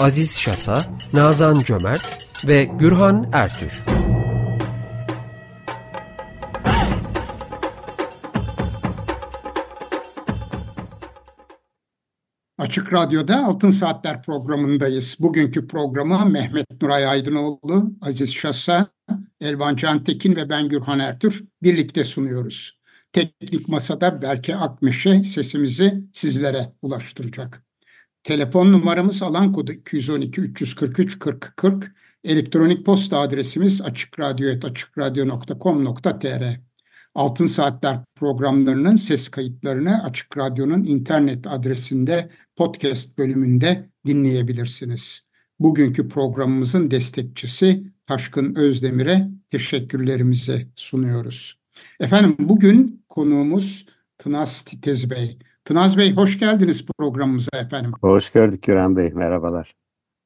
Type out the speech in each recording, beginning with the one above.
Aziz Şasa, Nazan Cömert ve Gürhan Ertür. Açık Radyo'da Altın Saatler programındayız. Bugünkü programı Mehmet Nuray Aydınoğlu, Aziz Şasa, Elvan Cantekin ve ben Gürhan Ertür birlikte sunuyoruz. Teknik Masa'da Berke Akmeşe sesimizi sizlere ulaştıracak. Telefon numaramız alan kodu 212 343 40 40. Elektronik posta adresimiz açıkradyo.com.tr Altın Saatler programlarının ses kayıtlarını Açık Radyo'nun internet adresinde podcast bölümünde dinleyebilirsiniz. Bugünkü programımızın destekçisi Taşkın Özdemir'e teşekkürlerimizi sunuyoruz. Efendim bugün konuğumuz Tınaz Titez Bey. Tınaz Bey hoş geldiniz programımıza efendim. Hoş gördük Güran Bey. Merhabalar.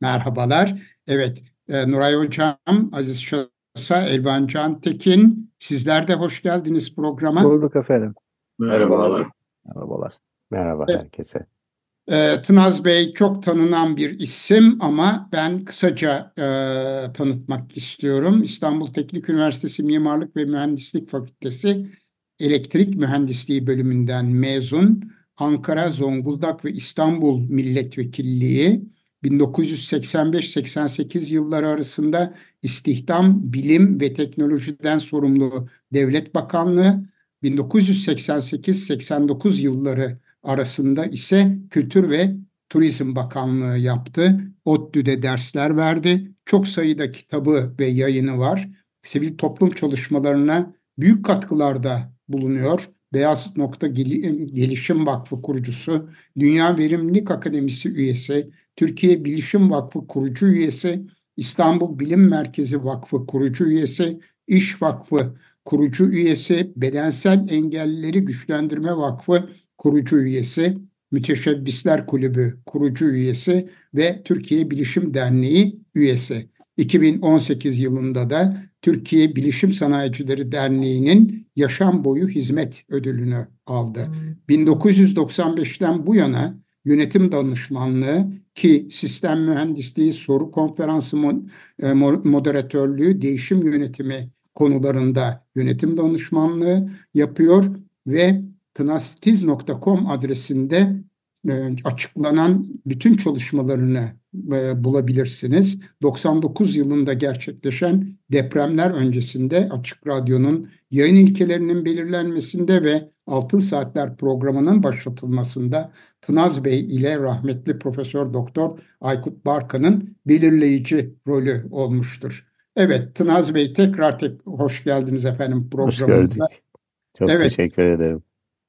Merhabalar. Evet, e, Nuray Hocam, Aziz Şasa, Elvan Can Tekin, sizler de hoş geldiniz programa. Bulduk efendim. Merhabalar. Merhabalar. Merhaba Evet. herkese. E, Tınaz Bey çok tanınan bir isim ama ben kısaca e, tanıtmak istiyorum. İstanbul Teknik Üniversitesi Mimarlık ve Mühendislik Fakültesi Elektrik Mühendisliği bölümünden mezun. Ankara, Zonguldak ve İstanbul Milletvekilliği 1985-88 yılları arasında İstihdam, Bilim ve Teknolojiden sorumlu Devlet Bakanlığı, 1988-89 yılları arasında ise Kültür ve Turizm Bakanlığı yaptı. ODTÜ'de dersler verdi. Çok sayıda kitabı ve yayını var. Sivil toplum çalışmalarına büyük katkılarda bulunuyor. Beyaz Nokta Gel- Gelişim Vakfı kurucusu, Dünya Verimlilik Akademisi üyesi, Türkiye Bilişim Vakfı kurucu üyesi, İstanbul Bilim Merkezi Vakfı kurucu üyesi, İş Vakfı kurucu üyesi, Bedensel Engellileri Güçlendirme Vakfı kurucu üyesi, Müteşebbisler Kulübü kurucu üyesi ve Türkiye Bilişim Derneği üyesi. 2018 yılında da Türkiye Bilişim Sanayicileri Derneği'nin Yaşam Boyu Hizmet Ödülünü aldı. 1995'ten bu yana yönetim danışmanlığı ki sistem mühendisliği, soru konferansı e, mo- moderatörlüğü, değişim yönetimi konularında yönetim danışmanlığı yapıyor ve tnastiz.com adresinde açıklanan bütün çalışmalarını e, bulabilirsiniz. 99 yılında gerçekleşen depremler öncesinde Açık Radyo'nun yayın ilkelerinin belirlenmesinde ve Altın Saatler programının başlatılmasında Tınaz Bey ile rahmetli Profesör Doktor Aykut Barkan'ın belirleyici rolü olmuştur. Evet Tınaz Bey tekrar tek hoş geldiniz efendim Hoş programımıza. gördük. Çok Evet. teşekkür ederim.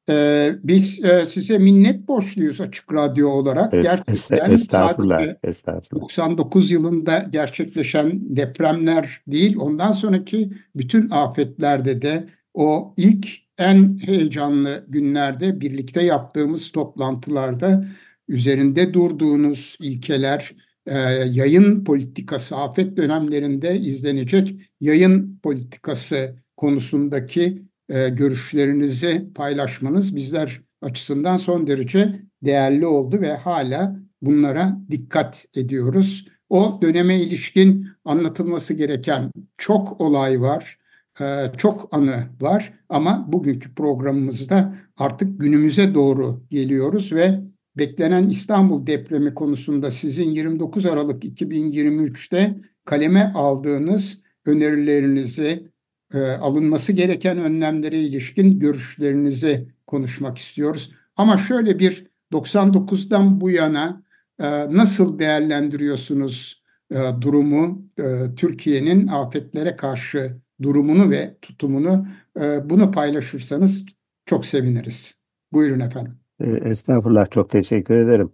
Ee, biz e, size minnet borçluyuz Açık Radyo olarak. Es- Gerçekten es- estağfurullah. Estağfurullah. 99 yılında gerçekleşen depremler değil, ondan sonraki bütün afetlerde de o ilk en heyecanlı günlerde birlikte yaptığımız toplantılarda üzerinde durduğunuz ilkeler, e, yayın politikası, afet dönemlerinde izlenecek yayın politikası konusundaki e, görüşlerinizi paylaşmanız bizler açısından son derece değerli oldu ve hala bunlara dikkat ediyoruz. O döneme ilişkin anlatılması gereken çok olay var, e, çok anı var ama bugünkü programımızda artık günümüze doğru geliyoruz ve beklenen İstanbul depremi konusunda sizin 29 Aralık 2023'te kaleme aldığınız önerilerinizi, e, alınması gereken önlemlere ilişkin görüşlerinizi konuşmak istiyoruz. Ama şöyle bir 99'dan bu yana e, nasıl değerlendiriyorsunuz e, durumu, e, Türkiye'nin afetlere karşı durumunu ve tutumunu e, bunu paylaşırsanız çok seviniriz. Buyurun efendim. Ee, Estağfurullah. Çok teşekkür ederim.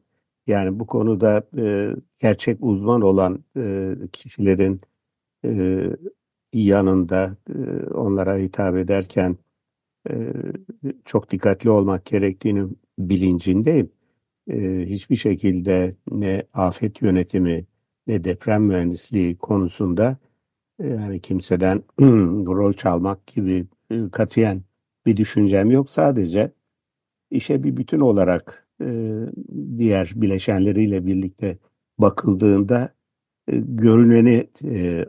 Yani bu konuda e, gerçek uzman olan e, kişilerin e, yanında e, onlara hitap ederken e, çok dikkatli olmak gerektiğini bilincindeyim. E, hiçbir şekilde ne afet yönetimi ne deprem mühendisliği konusunda yani kimseden rol çalmak gibi katiyen bir düşüncem yok. Sadece işe bir bütün olarak diğer bileşenleriyle birlikte bakıldığında e, görüneni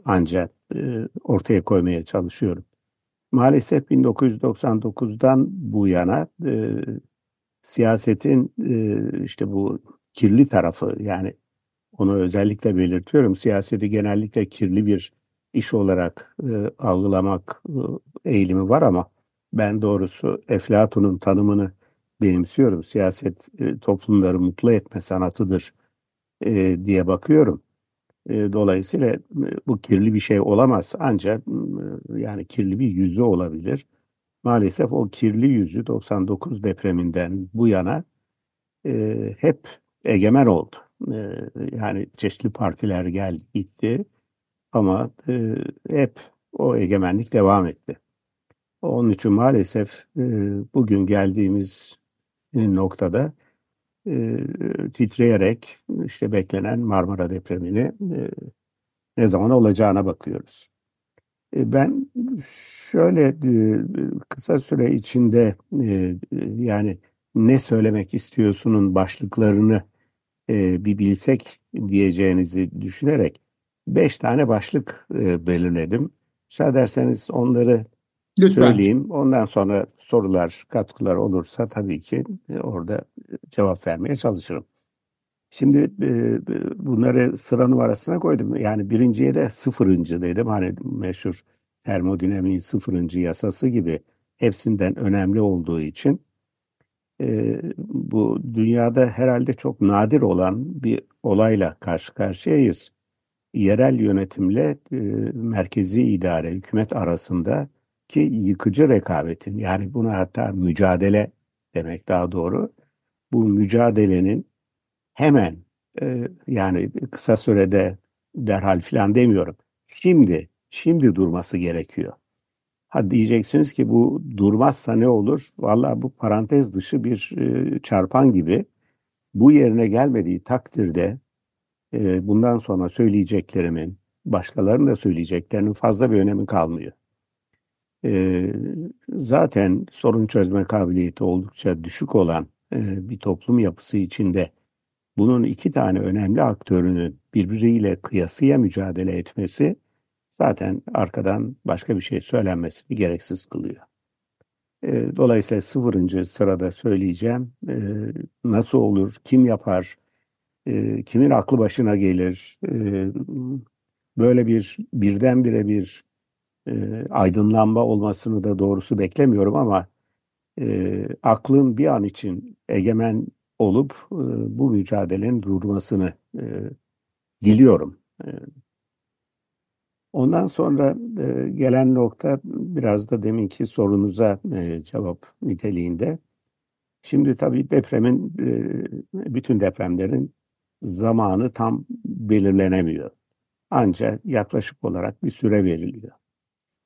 ancak e, ortaya koymaya çalışıyorum. Maalesef 1999'dan bu yana e, siyasetin e, işte bu kirli tarafı yani onu özellikle belirtiyorum. Siyaseti genellikle kirli bir iş olarak e, algılamak e, eğilimi var ama ben doğrusu Eflatun'un tanımını benimsiyorum. Siyaset e, toplumları mutlu etme sanatıdır e, diye bakıyorum. Dolayısıyla bu kirli bir şey olamaz ancak yani kirli bir yüzü olabilir. Maalesef o kirli yüzü 99 depreminden bu yana e, hep egemen oldu. E, yani çeşitli partiler geldi gitti ama e, hep o egemenlik devam etti. Onun için maalesef e, bugün geldiğimiz noktada e, titreyerek işte beklenen Marmara depremini e, ne zaman olacağına bakıyoruz. E, ben şöyle kısa süre içinde yani ne söylemek istiyorsunun başlıklarını bir bilsek diyeceğinizi düşünerek beş tane başlık belirledim. Müsaade ederseniz onları Lütfen. söyleyeyim. Ondan sonra sorular, katkılar olursa tabii ki e, orada cevap vermeye çalışırım. Şimdi e, bunları sıra numarasına koydum. Yani birinciye de sıfırıncı dedim. Hani meşhur termodinamiğin sıfırıncı yasası gibi hepsinden önemli olduğu için e, bu dünyada herhalde çok nadir olan bir olayla karşı karşıyayız. Yerel yönetimle e, merkezi idare, hükümet arasında ki yıkıcı rekabetin yani buna hatta mücadele demek daha doğru. Bu mücadelenin hemen e, yani kısa sürede derhal filan demiyorum. Şimdi, şimdi durması gerekiyor. Ha diyeceksiniz ki bu durmazsa ne olur? Valla bu parantez dışı bir e, çarpan gibi. Bu yerine gelmediği takdirde e, bundan sonra söyleyeceklerimin, başkalarının da söyleyeceklerinin fazla bir önemi kalmıyor. E, zaten sorun çözme kabiliyeti oldukça düşük olan e, bir toplum yapısı içinde bunun iki tane önemli aktörünün birbiriyle kıyasıya mücadele etmesi zaten arkadan başka bir şey söylenmesini gereksiz kılıyor. E, dolayısıyla sıfırıncı sırada söyleyeceğim e, nasıl olur, kim yapar, kimin aklı başına gelir, böyle bir birdenbire bir e, aydınlanma olmasını da doğrusu beklemiyorum ama e, aklın bir an için egemen olup e, bu mücadelenin durmasını e, diliyorum. E, ondan sonra e, gelen nokta biraz da deminki sorunuza e, cevap niteliğinde. Şimdi tabii depremin, e, bütün depremlerin zamanı tam belirlenemiyor. Ancak yaklaşık olarak bir süre veriliyor.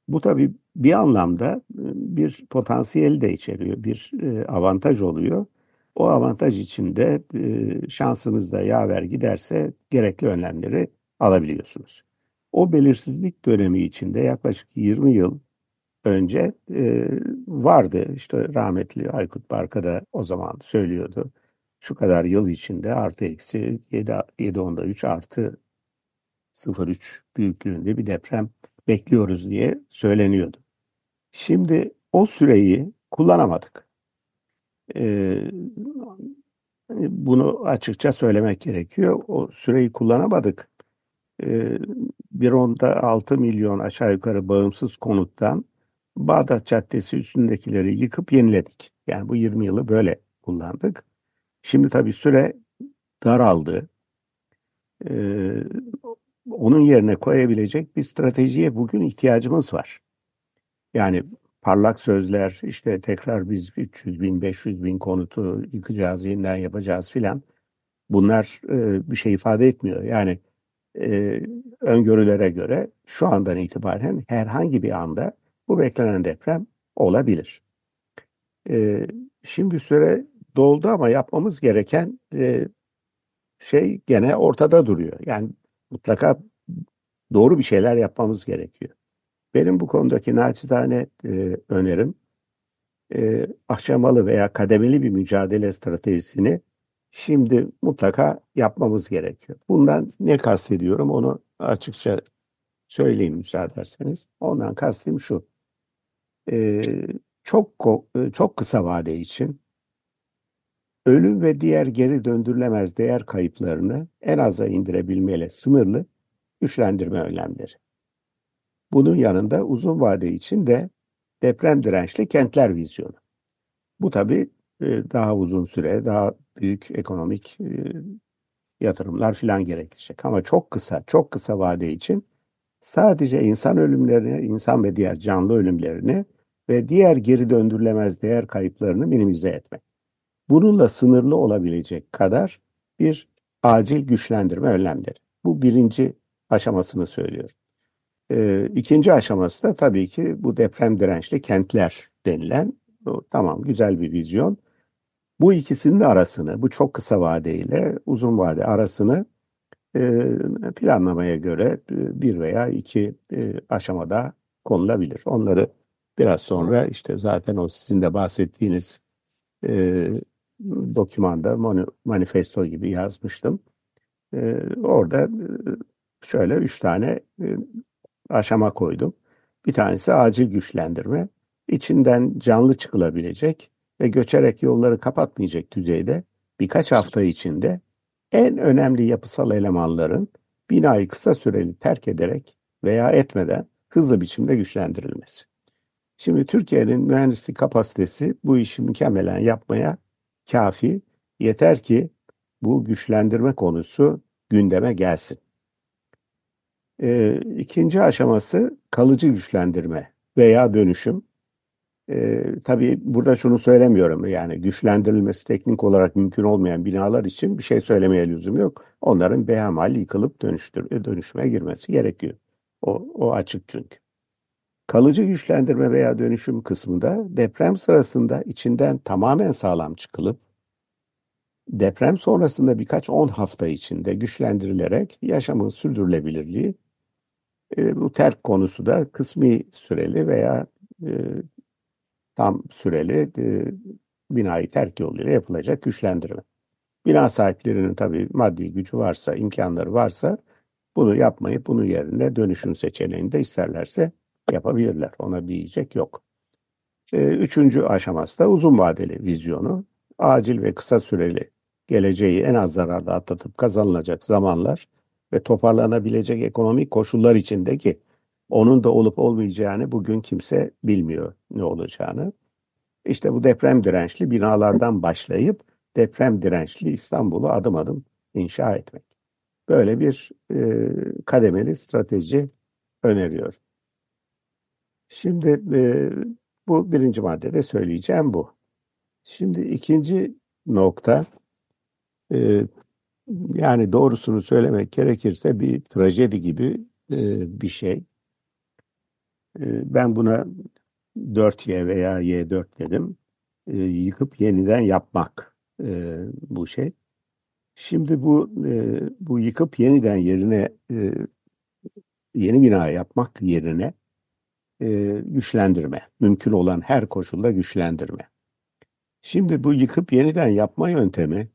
Bu tabii bir anlamda e, bir potansiyel de içeriyor, bir e, avantaj oluyor. O avantaj içinde e, şansınız da yaver giderse gerekli önlemleri alabiliyorsunuz. O belirsizlik dönemi içinde yaklaşık 20 yıl önce vardı. İşte rahmetli Aykut Barka da o zaman söylüyordu. Şu kadar yıl içinde artı eksi 7, 7 onda 3 artı 0,3 büyüklüğünde bir deprem bekliyoruz diye söyleniyordu. Şimdi o süreyi kullanamadık. Ee, bunu açıkça söylemek gerekiyor. O süreyi kullanamadık. Ee, bir onda 6 milyon aşağı yukarı bağımsız konuttan Bağdat Caddesi üstündekileri yıkıp yeniledik. Yani bu 20 yılı böyle kullandık. Şimdi tabii süre daraldı. Ee, onun yerine koyabilecek bir stratejiye bugün ihtiyacımız var. Yani parlak sözler işte tekrar biz 300 bin 500 bin konutu yıkacağız yeniden yapacağız filan bunlar e, bir şey ifade etmiyor. Yani e, öngörülere göre şu andan itibaren herhangi bir anda bu beklenen deprem olabilir. E, şimdi süre doldu ama yapmamız gereken e, şey gene ortada duruyor. Yani mutlaka doğru bir şeyler yapmamız gerekiyor. Benim bu konudaki naçizane e, önerim e, aşamalı veya kademeli bir mücadele stratejisini şimdi mutlaka yapmamız gerekiyor. Bundan ne kastediyorum onu açıkça söyleyeyim müsaade ederseniz. Ondan kastım şu. E, çok e, çok kısa vade için ölüm ve diğer geri döndürülemez değer kayıplarını en aza indirebilmeyle sınırlı güçlendirme önlemleri. Bunun yanında uzun vade için de deprem dirençli kentler vizyonu. Bu tabii e, daha uzun süre, daha büyük ekonomik e, yatırımlar falan gerekecek. Ama çok kısa, çok kısa vade için sadece insan ölümlerini, insan ve diğer canlı ölümlerini ve diğer geri döndürülemez değer kayıplarını minimize etmek. Bununla sınırlı olabilecek kadar bir acil güçlendirme önlemleri. Bu birinci aşamasını söylüyorum. E, ikinci aşaması da tabii ki bu deprem dirençli kentler denilen o, tamam güzel bir vizyon. Bu ikisinin arasını, bu çok kısa vadeyle uzun vade arasını e, planlamaya göre bir veya iki e, aşamada konulabilir. Onları biraz sonra işte zaten o sizin de bahsettiğiniz e, dokümanda manifesto gibi yazmıştım. E, orada e, şöyle üç tane e, aşama koydum. Bir tanesi acil güçlendirme. İçinden canlı çıkılabilecek ve göçerek yolları kapatmayacak düzeyde birkaç hafta içinde en önemli yapısal elemanların binayı kısa süreli terk ederek veya etmeden hızlı biçimde güçlendirilmesi. Şimdi Türkiye'nin mühendislik kapasitesi bu işi mükemmelen yapmaya kafi. Yeter ki bu güçlendirme konusu gündeme gelsin. E, ikinci aşaması kalıcı güçlendirme veya dönüşüm. E, tabii burada şunu söylemiyorum yani güçlendirilmesi teknik olarak mümkün olmayan binalar için bir şey söylemeye lüzum yok. Onların behamal yıkılıp dönüştür, dönüşmeye girmesi gerekiyor. O, o açık çünkü. Kalıcı güçlendirme veya dönüşüm kısmında deprem sırasında içinden tamamen sağlam çıkılıp deprem sonrasında birkaç on hafta içinde güçlendirilerek yaşamın sürdürülebilirliği e, bu terk konusu da kısmi süreli veya e, tam süreli e, binayı terk yoluyla yapılacak güçlendirme. Bina sahiplerinin tabii maddi gücü varsa, imkanları varsa bunu yapmayıp bunun yerine dönüşüm seçeneğini de isterlerse yapabilirler. Ona bir diyecek yok. E, üçüncü aşaması da uzun vadeli vizyonu. Acil ve kısa süreli geleceği en az zararda atlatıp kazanılacak zamanlar ve toparlanabilecek ekonomik koşullar içindeki onun da olup olmayacağını bugün kimse bilmiyor ne olacağını. İşte bu deprem dirençli binalardan başlayıp deprem dirençli İstanbul'u adım adım inşa etmek. Böyle bir e, kademeli strateji öneriyor. Şimdi e, bu birinci maddede söyleyeceğim bu. Şimdi ikinci nokta e, yani doğrusunu söylemek gerekirse bir trajedi gibi e, bir şey. E, ben buna 4Y veya Y4 dedim. E, yıkıp yeniden yapmak e, bu şey. Şimdi bu e, bu yıkıp yeniden yerine e, yeni bina yapmak yerine e, güçlendirme, mümkün olan her koşulda güçlendirme. Şimdi bu yıkıp yeniden yapma yöntemi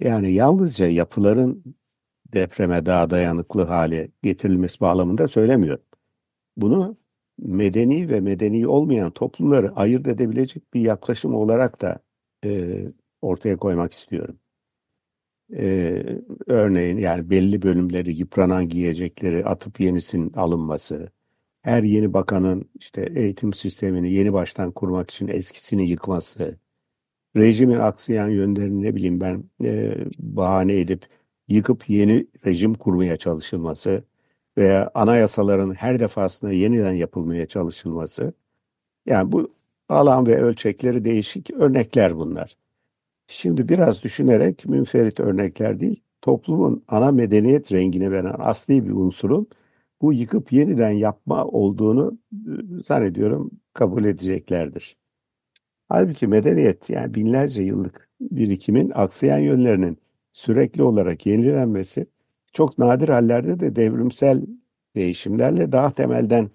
yani yalnızca yapıların depreme daha dayanıklı hale getirilmesi bağlamında söylemiyorum. Bunu medeni ve medeni olmayan toplumları ayırt edebilecek bir yaklaşım olarak da e, ortaya koymak istiyorum. E, örneğin yani belli bölümleri yıpranan giyecekleri atıp yenisinin alınması, her yeni bakanın işte eğitim sistemini yeni baştan kurmak için eskisini yıkması, rejimin aksayan yönlerini ne bileyim ben e, bahane edip yıkıp yeni rejim kurmaya çalışılması veya anayasaların her defasında yeniden yapılmaya çalışılması yani bu alan ve ölçekleri değişik örnekler bunlar. Şimdi biraz düşünerek münferit örnekler değil, toplumun ana medeniyet rengini veren asli bir unsurun bu yıkıp yeniden yapma olduğunu e, zannediyorum kabul edeceklerdir. Halbuki medeniyet yani binlerce yıllık birikimin aksayan yönlerinin sürekli olarak yenilenmesi çok nadir hallerde de devrimsel değişimlerle daha temelden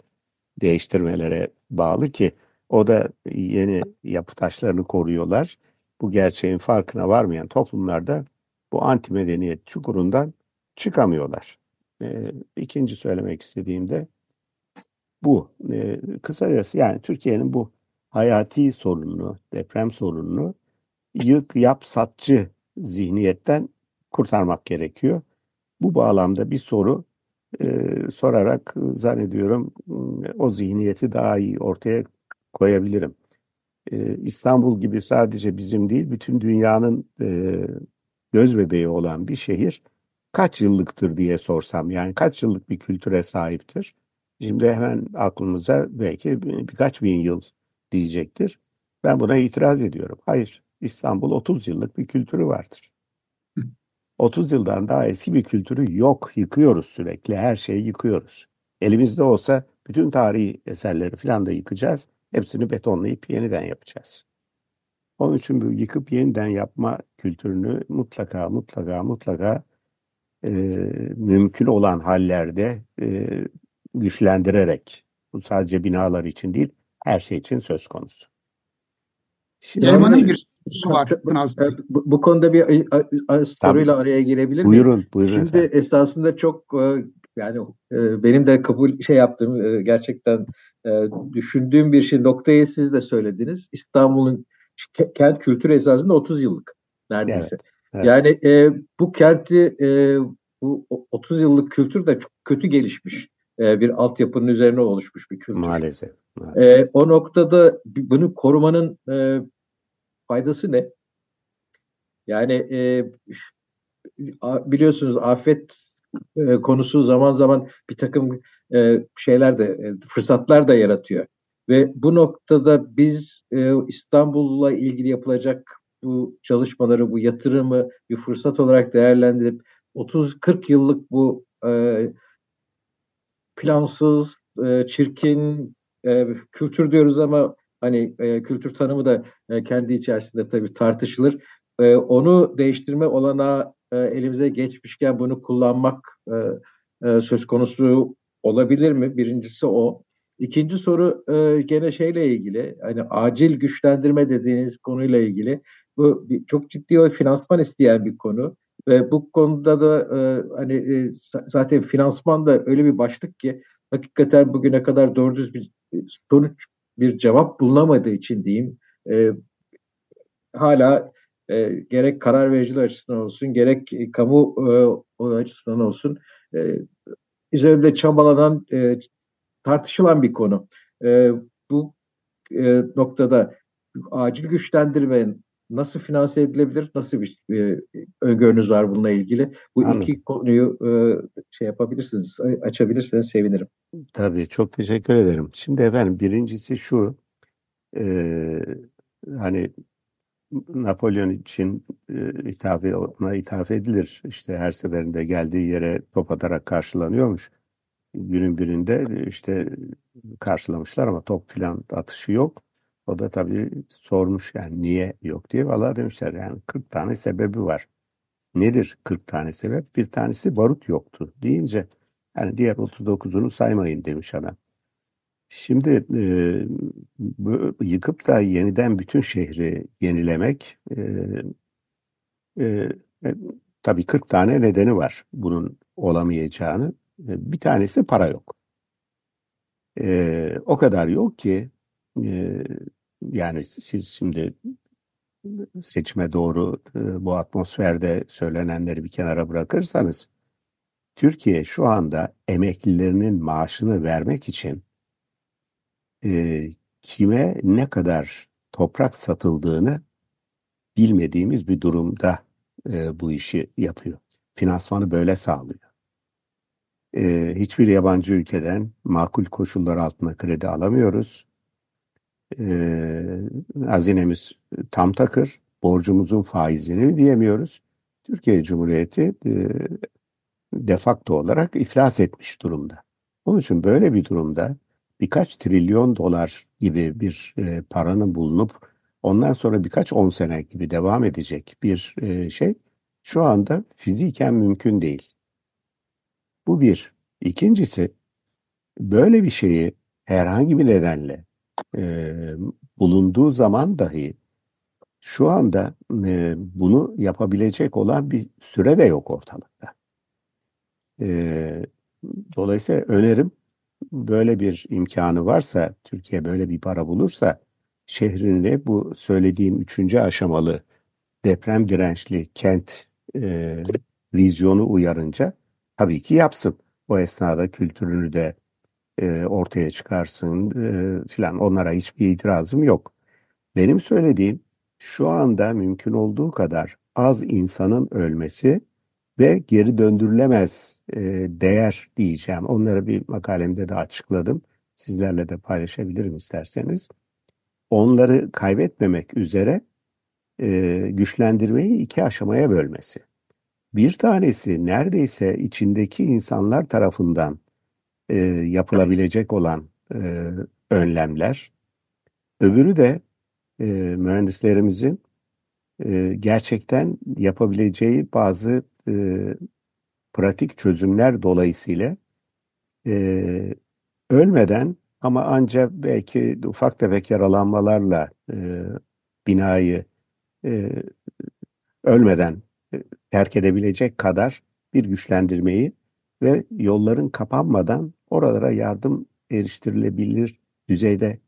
değiştirmelere bağlı ki o da yeni yapı taşlarını koruyorlar. Bu gerçeğin farkına varmayan toplumlarda bu anti medeniyet çukurundan çıkamıyorlar. E, ikinci söylemek istediğim de bu. E, kısacası yani Türkiye'nin bu hayati sorununu, deprem sorununu yık yap satçı zihniyetten kurtarmak gerekiyor. Bu bağlamda bir soru e, sorarak zannediyorum o zihniyeti daha iyi ortaya koyabilirim. E, İstanbul gibi sadece bizim değil, bütün dünyanın e, göz bebeği olan bir şehir kaç yıllıktır diye sorsam, yani kaç yıllık bir kültüre sahiptir? Şimdi hemen aklımıza belki birkaç bin yıl diyecektir. Ben buna itiraz ediyorum. Hayır, İstanbul 30 yıllık bir kültürü vardır. 30 yıldan daha eski bir kültürü yok. Yıkıyoruz sürekli. Her şeyi yıkıyoruz. Elimizde olsa bütün tarihi eserleri falan da yıkacağız. Hepsini betonlayıp yeniden yapacağız. Onun için bu yıkıp yeniden yapma kültürünü mutlaka mutlaka mutlaka e, mümkün olan hallerde e, güçlendirerek bu sadece binalar için değil her şey için söz konusu. Şimdi Elman'ın bir sorusu var. Bu, bu konuda bir soruyla Tabii. araya girebilir miyim? Buyurun, buyurun Şimdi efendim. esasında çok e, yani e, benim de kabul şey yaptığım gerçekten düşündüğüm bir şey noktayı siz de söylediniz. İstanbul'un kent kültür esasında 30 yıllık neredeyse. Evet, evet. Yani e, bu kenti e, bu 30 yıllık kültür de çok kötü gelişmiş e, bir altyapının üzerine oluşmuş bir kültür. Maalesef. maalesef. E, o noktada bunu korumanın e, faydası ne? Yani e, biliyorsunuz afet e, konusu zaman zaman bir takım e, şeyler de e, fırsatlar da yaratıyor. Ve bu noktada biz e, İstanbul'la ilgili yapılacak bu çalışmaları, bu yatırımı bir fırsat olarak değerlendirip 30-40 yıllık bu e, plansız, e, çirkin e, kültür diyoruz ama hani e, kültür tanımı da e, kendi içerisinde tabii tartışılır. E, onu değiştirme olana e, elimize geçmişken bunu kullanmak e, e, söz konusu olabilir mi? Birincisi o. İkinci soru e, gene şeyle ilgili, hani acil güçlendirme dediğiniz konuyla ilgili. Bu bir, çok ciddi o finansman isteyen bir konu. Ve bu konuda da e, hani e, zaten finansman da öyle bir başlık ki hakikaten bugüne kadar doğru düz bir sonuç bir cevap bulunamadığı için diyeyim e, hala e, gerek karar vericiler açısından olsun gerek kamu e, açısından olsun e, üzerinde çabalanan e, tartışılan bir konu. E, bu e, noktada acil güçlendirme nasıl finanse edilebilir? Nasıl bir e, öngörünüz var bununla ilgili? Bu Anladım. iki konuyu e, şey yapabilirsiniz, açabilirseniz sevinirim. Tabii, çok teşekkür ederim. Şimdi efendim birincisi şu, e, hani Napolyon için e, ithaf, ona ithaf edilir. İşte her seferinde geldiği yere top atarak karşılanıyormuş. Günün birinde işte karşılamışlar ama top filan atışı yok. O da tabii sormuş yani niye yok diye. Valla demişler yani 40 tane sebebi var. Nedir 40 tane sebep? Bir tanesi barut yoktu deyince yani diğer 39'unu saymayın demiş adam. Şimdi e, yıkıp da yeniden bütün şehri yenilemek e, e, e, tabii 40 tane nedeni var bunun olamayacağını. E, bir tanesi para yok. E, o kadar yok ki e, yani siz şimdi seçime doğru e, bu atmosferde söylenenleri bir kenara bırakırsanız Türkiye şu anda emeklilerinin maaşını vermek için e, kime ne kadar toprak satıldığını bilmediğimiz bir durumda e, bu işi yapıyor. Finansmanı böyle sağlıyor. E, hiçbir yabancı ülkeden makul koşullar altında kredi alamıyoruz. E, hazinemiz tam takır. borcumuzun faizini ödeyemiyoruz. Türkiye Cumhuriyeti e, defakto olarak iflas etmiş durumda. Onun için böyle bir durumda birkaç trilyon dolar gibi bir e, paranın bulunup ondan sonra birkaç on sene gibi devam edecek bir e, şey şu anda fiziken mümkün değil. Bu bir. İkincisi böyle bir şeyi herhangi bir nedenle e, bulunduğu zaman dahi şu anda e, bunu yapabilecek olan bir süre de yok ortalıkta. E, dolayısıyla önerim böyle bir imkanı varsa, Türkiye böyle bir para bulursa şehrini bu söylediğim üçüncü aşamalı deprem dirençli kent e, vizyonu uyarınca tabii ki yapsın. O esnada kültürünü de e, ortaya çıkarsın e, filan. Onlara hiçbir itirazım yok. Benim söylediğim şu anda mümkün olduğu kadar az insanın ölmesi ve geri döndürülemez e, değer diyeceğim. Onları bir makalemde de açıkladım. Sizlerle de paylaşabilirim isterseniz. Onları kaybetmemek üzere e, güçlendirmeyi iki aşamaya bölmesi. Bir tanesi neredeyse içindeki insanlar tarafından e, yapılabilecek olan e, önlemler. Öbürü de e, mühendislerimizin e, gerçekten yapabileceği bazı e, pratik çözümler dolayısıyla e, ölmeden ama ancak belki ufak tefek yaralanmalarla e, binayı e, ölmeden e, terk edebilecek kadar bir güçlendirmeyi ve yolların kapanmadan oralara yardım eriştirilebilir düzeyde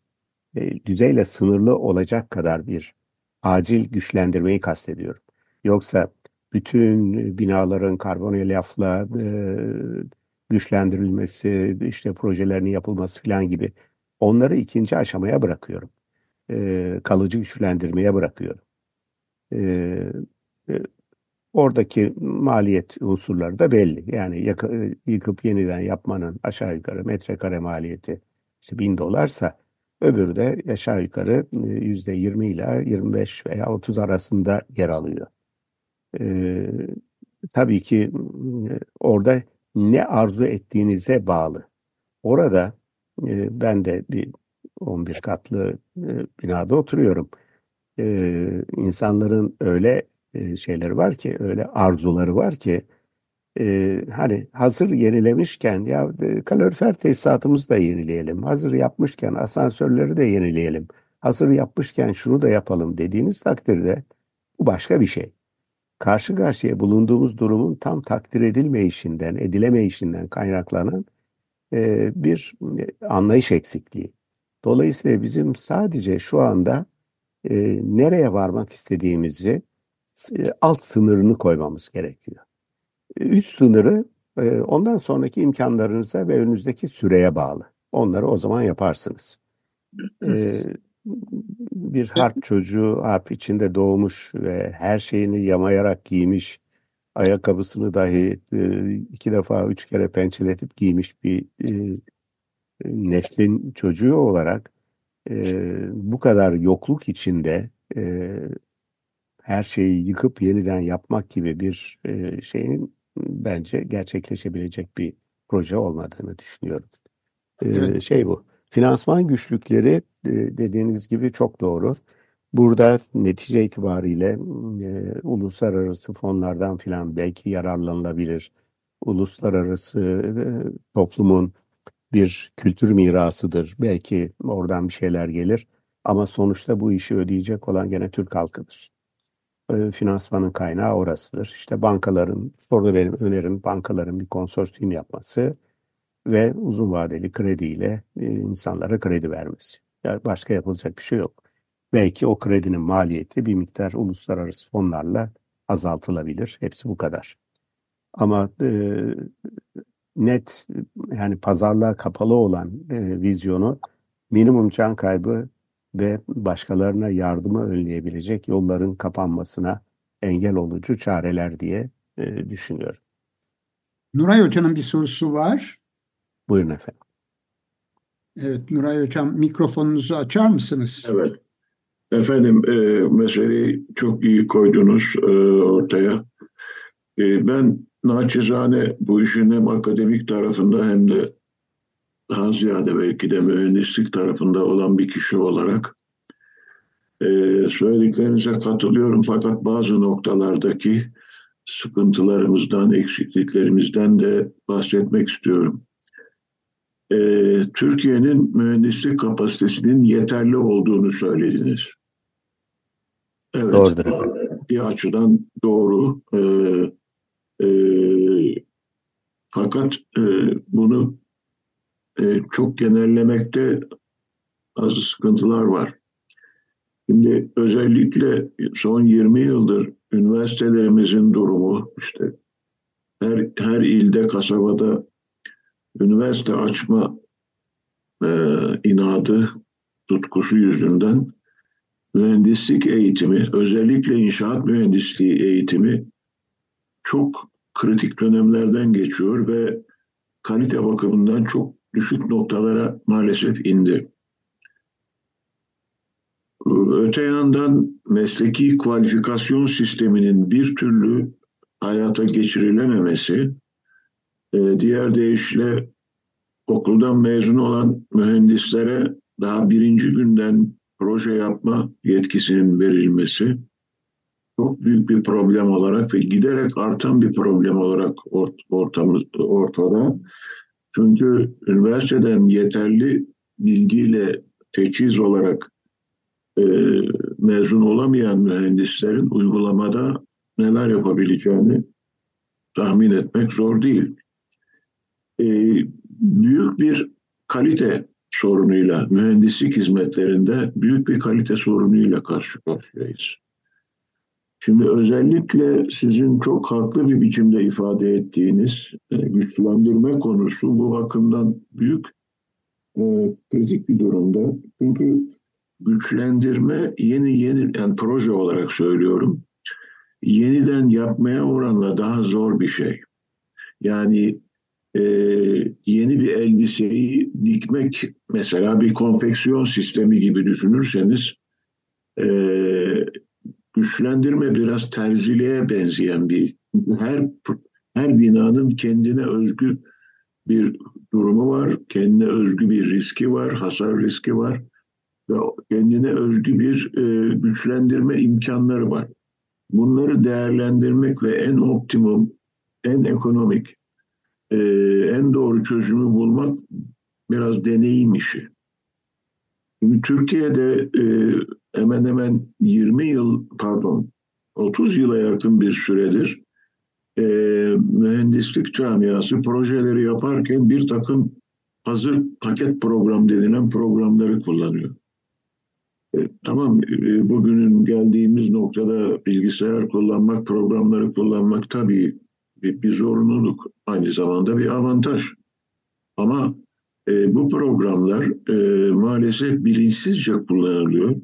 e, düzeyle sınırlı olacak kadar bir acil güçlendirmeyi kastediyorum. Yoksa bütün binaların karbon elyafla e, güçlendirilmesi, işte projelerin yapılması falan gibi onları ikinci aşamaya bırakıyorum. E, kalıcı güçlendirmeye bırakıyorum. E, e, oradaki maliyet unsurları da belli. Yani yıkıp yeniden yapmanın aşağı yukarı metrekare maliyeti işte bin dolarsa öbürü de aşağı yukarı yüzde yirmi ile 25 veya 30 arasında yer alıyor. Ee, tabii ki orada ne arzu ettiğinize bağlı. Orada e, ben de bir 11 katlı e, binada oturuyorum. E, insanların öyle e, şeyleri var ki, öyle arzuları var ki e, hani hazır yenilemişken ya e, kalorifer tesisatımızı da yenileyelim. Hazır yapmışken asansörleri de yenileyelim. Hazır yapmışken şunu da yapalım dediğiniz takdirde bu başka bir şey. Karşı karşıya bulunduğumuz durumun tam takdir edilmeyişinden, edilemeyişinden kaynaklanan e, bir e, anlayış eksikliği. Dolayısıyla bizim sadece şu anda e, nereye varmak istediğimizi alt sınırını koymamız gerekiyor. Üst sınırı ondan sonraki imkanlarınıza ve önünüzdeki süreye bağlı. Onları o zaman yaparsınız. Bir harp çocuğu harp içinde doğmuş ve her şeyini yamayarak giymiş, ayakkabısını dahi iki defa üç kere pençeletip giymiş bir neslin çocuğu olarak bu kadar yokluk içinde her şeyi yıkıp yeniden yapmak gibi bir e, şeyin bence gerçekleşebilecek bir proje olmadığını düşünüyorum. E, evet. Şey bu. Finansman güçlükleri e, dediğiniz gibi çok doğru. Burada netice itibariyle e, uluslararası fonlardan filan belki yararlanılabilir. Uluslararası e, toplumun bir kültür mirasıdır. Belki oradan bir şeyler gelir. Ama sonuçta bu işi ödeyecek olan gene Türk halkıdır e, finansmanın kaynağı orasıdır. İşte bankaların, orada benim önerim bankaların bir konsorsiyum yapması ve uzun vadeli krediyle e, insanlara kredi vermesi. Yani başka yapılacak bir şey yok. Belki o kredinin maliyeti bir miktar uluslararası fonlarla azaltılabilir. Hepsi bu kadar. Ama e, net yani pazarlığa kapalı olan e, vizyonu minimum can kaybı ve başkalarına yardımı önleyebilecek yolların kapanmasına engel olucu çareler diye e, düşünüyorum. Nuray Hoca'nın bir sorusu var. Buyurun efendim. Evet Nuray Hocam mikrofonunuzu açar mısınız? Evet. Efendim e, meseleyi çok iyi koydunuz e, ortaya. E, ben naçizane bu işin hem akademik tarafında hem de daha ziyade belki de mühendislik tarafında olan bir kişi olarak e, söylediklerinize katılıyorum fakat bazı noktalardaki sıkıntılarımızdan, eksikliklerimizden de bahsetmek istiyorum. E, Türkiye'nin mühendislik kapasitesinin yeterli olduğunu söylediniz. Evet. Doğrudur. Bir açıdan doğru. E, e, fakat e, bunu e, çok genellemekte bazı sıkıntılar var. Şimdi özellikle son 20 yıldır üniversitelerimizin durumu işte her, her ilde, kasabada üniversite açma e, inadı, tutkusu yüzünden mühendislik eğitimi, özellikle inşaat mühendisliği eğitimi çok kritik dönemlerden geçiyor ve kalite bakımından çok düşük noktalara maalesef indi. Öte yandan mesleki kualifikasyon sisteminin bir türlü hayata geçirilememesi, e, diğer deyişle okuldan mezun olan mühendislere daha birinci günden proje yapma yetkisinin verilmesi çok büyük bir problem olarak ve giderek artan bir problem olarak ortamız, ortada. Çünkü üniversiteden yeterli bilgiyle teçhiz olarak e, mezun olamayan mühendislerin uygulamada neler yapabileceğini tahmin etmek zor değil. E, büyük bir kalite sorunuyla, mühendislik hizmetlerinde büyük bir kalite sorunuyla karşı karşıyayız. Şimdi özellikle sizin çok haklı bir biçimde ifade ettiğiniz e, güçlendirme konusu bu bakımdan büyük e, kritik bir durumda. Çünkü güçlendirme yeni yeni yani proje olarak söylüyorum yeniden yapmaya oranla daha zor bir şey. Yani e, yeni bir elbiseyi dikmek mesela bir konfeksiyon sistemi gibi düşünürseniz e, güçlendirme biraz terziliğe benzeyen bir her her binanın kendine özgü bir durumu var, kendine özgü bir riski var, hasar riski var ve kendine özgü bir e, güçlendirme imkanları var. Bunları değerlendirmek ve en optimum, en ekonomik, e, en doğru çözümü bulmak biraz deneyim işi. Şimdi Türkiye'de e, hemen hemen 20 yıl, pardon 30 yıla yakın bir süredir e, mühendislik camiası projeleri yaparken bir takım hazır paket program denilen programları kullanıyor. E, tamam e, bugünün geldiğimiz noktada bilgisayar kullanmak, programları kullanmak tabii bir, bir zorunluluk. Aynı zamanda bir avantaj. Ama e, bu programlar e, maalesef bilinçsizce kullanılıyor.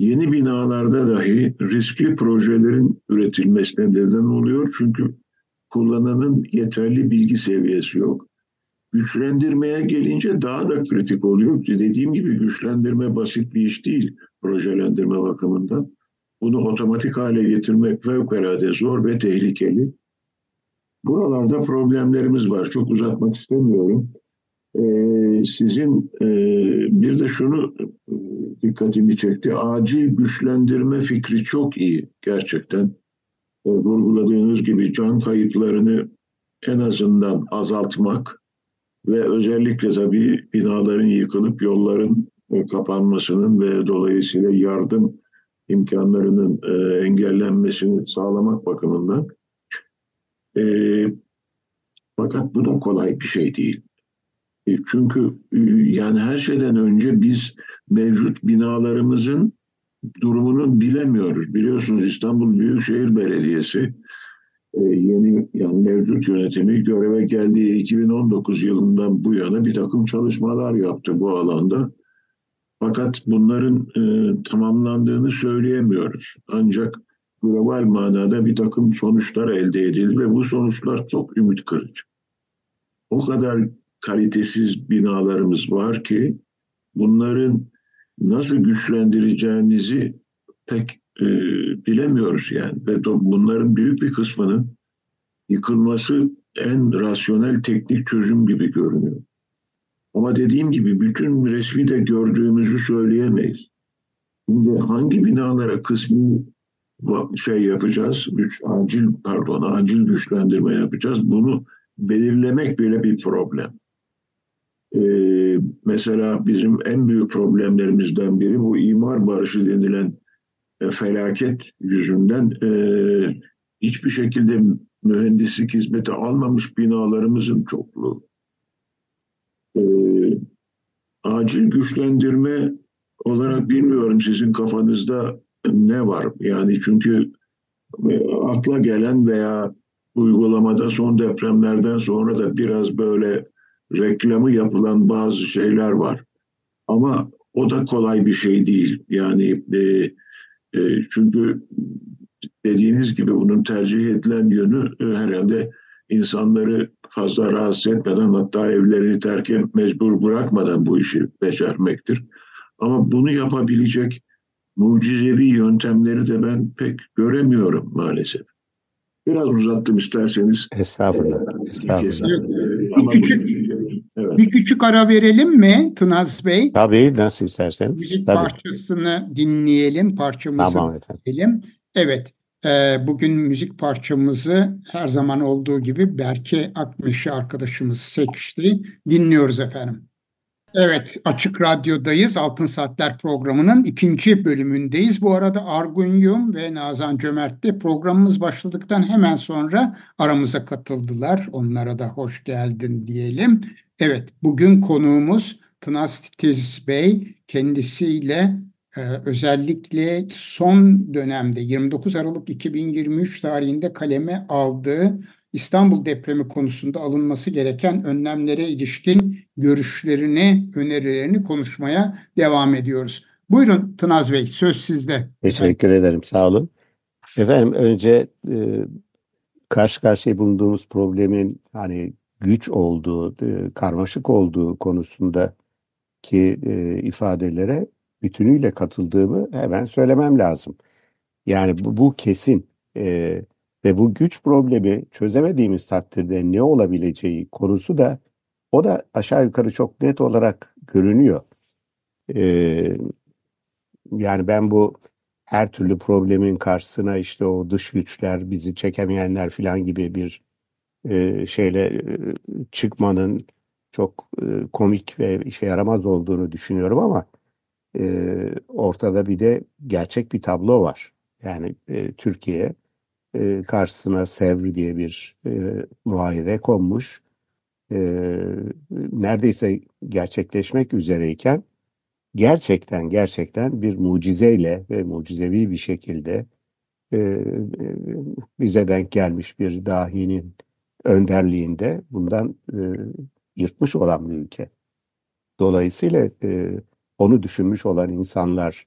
Yeni binalarda dahi riskli projelerin üretilmesine neden oluyor. Çünkü kullananın yeterli bilgi seviyesi yok. Güçlendirmeye gelince daha da kritik oluyor. Dediğim gibi güçlendirme basit bir iş değil projelendirme bakımından. Bunu otomatik hale getirmek fevkalade zor ve tehlikeli. Buralarda problemlerimiz var. Çok uzatmak istemiyorum. Ee, sizin e, bir de şunu dikkatimi çekti. Acil güçlendirme fikri çok iyi gerçekten. E, vurguladığınız gibi can kayıplarını en azından azaltmak ve özellikle tabii binaların yıkılıp yolların e, kapanmasının ve dolayısıyla yardım imkanlarının e, engellenmesini sağlamak bakımından. E, fakat bu da kolay bir şey değil. E, çünkü e, yani her şeyden önce biz mevcut binalarımızın durumunun bilemiyoruz. Biliyorsunuz İstanbul Büyükşehir Belediyesi e, yeni yani mevcut yönetimi göreve geldiği 2019 yılından bu yana bir takım çalışmalar yaptı bu alanda. Fakat bunların e, tamamlandığını söyleyemiyoruz. Ancak global manada bir takım sonuçlar elde edildi ve bu sonuçlar çok ümit kırıcı. O kadar kalitesiz binalarımız var ki bunların nasıl güçlendireceğinizi pek e, bilemiyoruz yani. Ve bunların büyük bir kısmının yıkılması en rasyonel teknik çözüm gibi görünüyor. Ama dediğim gibi bütün resmi de gördüğümüzü söyleyemeyiz. Şimdi hangi binalara kısmi şey yapacağız, güç, acil pardon acil güçlendirme yapacağız. Bunu belirlemek bile bir problem. Ee, mesela bizim en büyük problemlerimizden biri bu imar barışı denilen e, felaket yüzünden e, hiçbir şekilde mühendislik hizmeti almamış binalarımızın çokluğu. E, acil güçlendirme olarak bilmiyorum sizin kafanızda ne var? Yani çünkü e, akla gelen veya uygulamada son depremlerden sonra da biraz böyle reklamı yapılan bazı şeyler var. Ama o da kolay bir şey değil. Yani e, e, çünkü dediğiniz gibi bunun tercih edilen yönü e, herhalde insanları fazla rahatsız etmeden hatta evlerini terk mecbur bırakmadan bu işi becermektir. Ama bunu yapabilecek mucizevi yöntemleri de ben pek göremiyorum maalesef. Biraz uzattım isterseniz. Estağfurullah. Estağfurullah. Bir küçük, evet. bir küçük ara verelim mi Tınaz Bey? Tabii nasıl isterseniz. Müzik Tabii. parçasını dinleyelim, parçamızı tamam efendim. dinleyelim. Evet, e, bugün müzik parçamızı her zaman olduğu gibi Berke Akmeşi arkadaşımız seçti. Dinliyoruz efendim. Evet, Açık Radyo'dayız. Altın Saatler programının ikinci bölümündeyiz. Bu arada Argun Yum ve Nazan Cömert de programımız başladıktan hemen sonra aramıza katıldılar. Onlara da hoş geldin diyelim. Evet, bugün konuğumuz Tınaz Titiz Bey. Kendisiyle e, özellikle son dönemde 29 Aralık 2023 tarihinde kaleme aldığı İstanbul depremi konusunda alınması gereken önlemlere ilişkin görüşlerini, önerilerini konuşmaya devam ediyoruz. Buyurun Tınaz Bey, söz sizde. Teşekkür ederim, sağ olun. Efendim önce e, karşı karşıya bulunduğumuz problemin hani güç olduğu, e, karmaşık olduğu konusunda ki e, ifadelere bütünüyle katıldığımı hemen söylemem lazım. Yani bu, bu kesin. E, ve bu güç problemi çözemediğimiz takdirde ne olabileceği konusu da o da aşağı yukarı çok net olarak görünüyor. Ee, yani ben bu her türlü problemin karşısına işte o dış güçler, bizi çekemeyenler falan gibi bir e, şeyle e, çıkmanın çok e, komik ve işe yaramaz olduğunu düşünüyorum ama e, ortada bir de gerçek bir tablo var. Yani e, Türkiye e, karşısına Sevr diye bir e, muayede konmuş. E, neredeyse gerçekleşmek üzereyken gerçekten gerçekten bir mucizeyle ve mucizevi bir şekilde e, e, bize denk gelmiş bir dahinin önderliğinde bundan e, yırtmış olan bir ülke. Dolayısıyla e, onu düşünmüş olan insanlar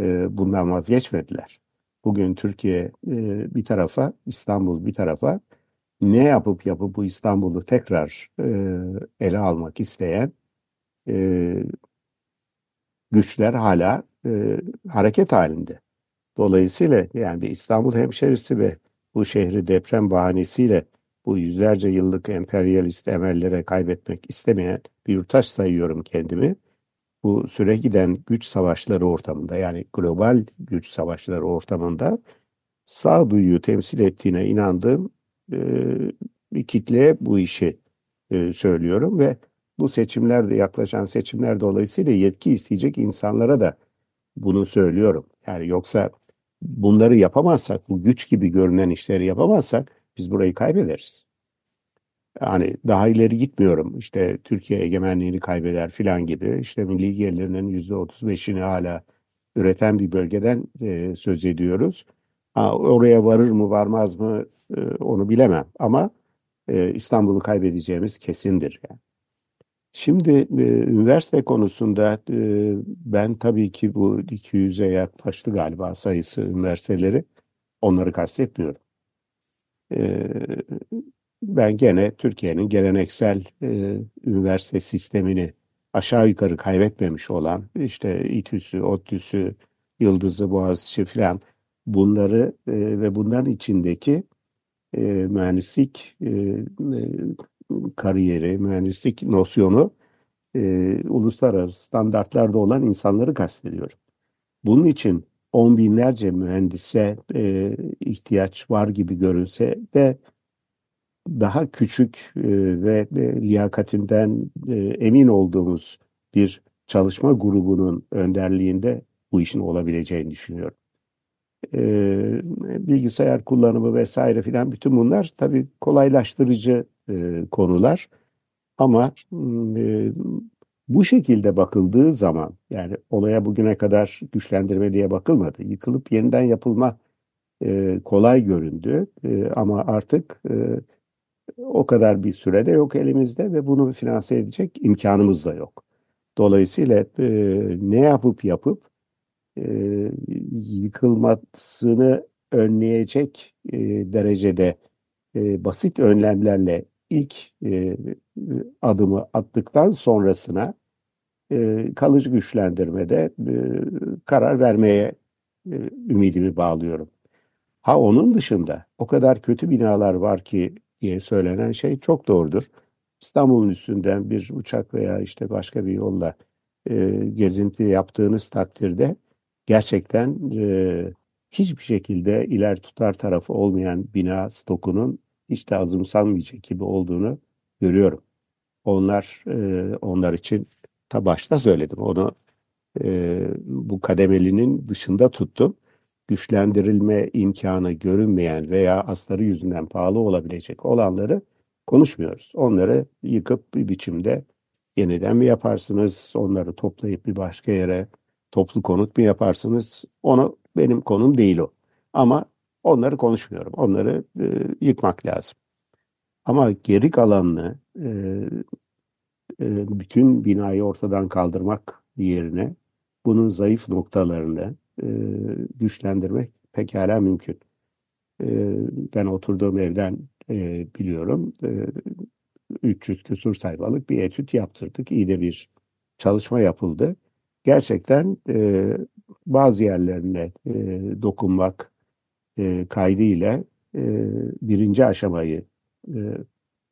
e, bundan vazgeçmediler. Bugün Türkiye e, bir tarafa, İstanbul bir tarafa ne yapıp yapıp bu İstanbul'u tekrar e, ele almak isteyen e, güçler hala hareket halinde. Dolayısıyla yani bir İstanbul hemşerisi ve bu şehri deprem bahanesiyle bu yüzlerce yıllık emperyalist emellere kaybetmek istemeyen bir yurttaş sayıyorum kendimi bu süre giden güç savaşları ortamında yani global güç savaşları ortamında sağduyuyu temsil ettiğine inandığım e, bir kitleye bu işi e, söylüyorum ve bu seçimlerde yaklaşan seçimler dolayısıyla yetki isteyecek insanlara da bunu söylüyorum. Yani yoksa bunları yapamazsak, bu güç gibi görünen işleri yapamazsak biz burayı kaybederiz. Yani daha ileri gitmiyorum. İşte Türkiye egemenliğini kaybeder filan gibi. İşte milli gelirinin yüzde otuz beşini hala üreten bir bölgeden e, söz ediyoruz. Ha, oraya varır mı varmaz mı e, onu bilemem. Ama e, İstanbul'u kaybedeceğimiz kesindir. Şimdi e, üniversite konusunda e, ben tabii ki bu 200'e yaklaştı galiba sayısı üniversiteleri. Onları kastetmiyorum. E, ben gene Türkiye'nin geleneksel e, üniversite sistemini aşağı yukarı kaybetmemiş olan işte İTÜ'sü, ODTÜ'sü, Yıldızı, Boğaziçi falan bunları e, ve bunların içindeki e, mühendislik e, e, kariyeri, mühendislik nosyonu e, uluslararası standartlarda olan insanları kastediyorum. Bunun için on binlerce mühendise e, ihtiyaç var gibi görünse de daha küçük e, ve e, liyakatinden e, emin olduğumuz bir çalışma grubunun önderliğinde bu işin olabileceğini düşünüyorum. Bilgisayar kullanımı vesaire filan bütün bunlar tabii kolaylaştırıcı konular ama bu şekilde bakıldığı zaman yani olaya bugüne kadar güçlendirme diye bakılmadı. Yıkılıp yeniden yapılma kolay göründü ama artık o kadar bir sürede yok elimizde ve bunu finanse edecek imkanımız da yok. Dolayısıyla e, ne yapıp yapıp e, yıkılmasını önleyecek e, derecede e, basit önlemlerle ilk e, adımı attıktan sonrasına e, kalıcı güçlendirmede e, karar vermeye e, ümidimi bağlıyorum. Ha onun dışında o kadar kötü binalar var ki diye söylenen şey çok doğrudur. İstanbul'un üstünden bir uçak veya işte başka bir yolla e, gezinti yaptığınız takdirde gerçekten e, hiçbir şekilde iler tutar tarafı olmayan bina stokunun hiç de azımsanmayacak gibi olduğunu görüyorum. Onlar e, onlar için ta başta söyledim. Onu e, bu kademelinin dışında tuttum. Güçlendirilme imkanı görünmeyen veya asları yüzünden pahalı olabilecek olanları konuşmuyoruz. Onları yıkıp bir biçimde yeniden mi yaparsınız? Onları toplayıp bir başka yere toplu konut mu yaparsınız? Onu benim konum değil o. Ama onları konuşmuyorum. Onları e, yıkmak lazım. Ama geri kalanını e, e, bütün binayı ortadan kaldırmak yerine bunun zayıf noktalarını e, güçlendirmek pekala mümkün. E, ben oturduğum evden e, biliyorum. E, 300 küsur sayfalık bir etüt yaptırdık. İyi de bir çalışma yapıldı. Gerçekten e, bazı yerlerine e, dokunmak e, kaydıyla e, birinci aşamayı e,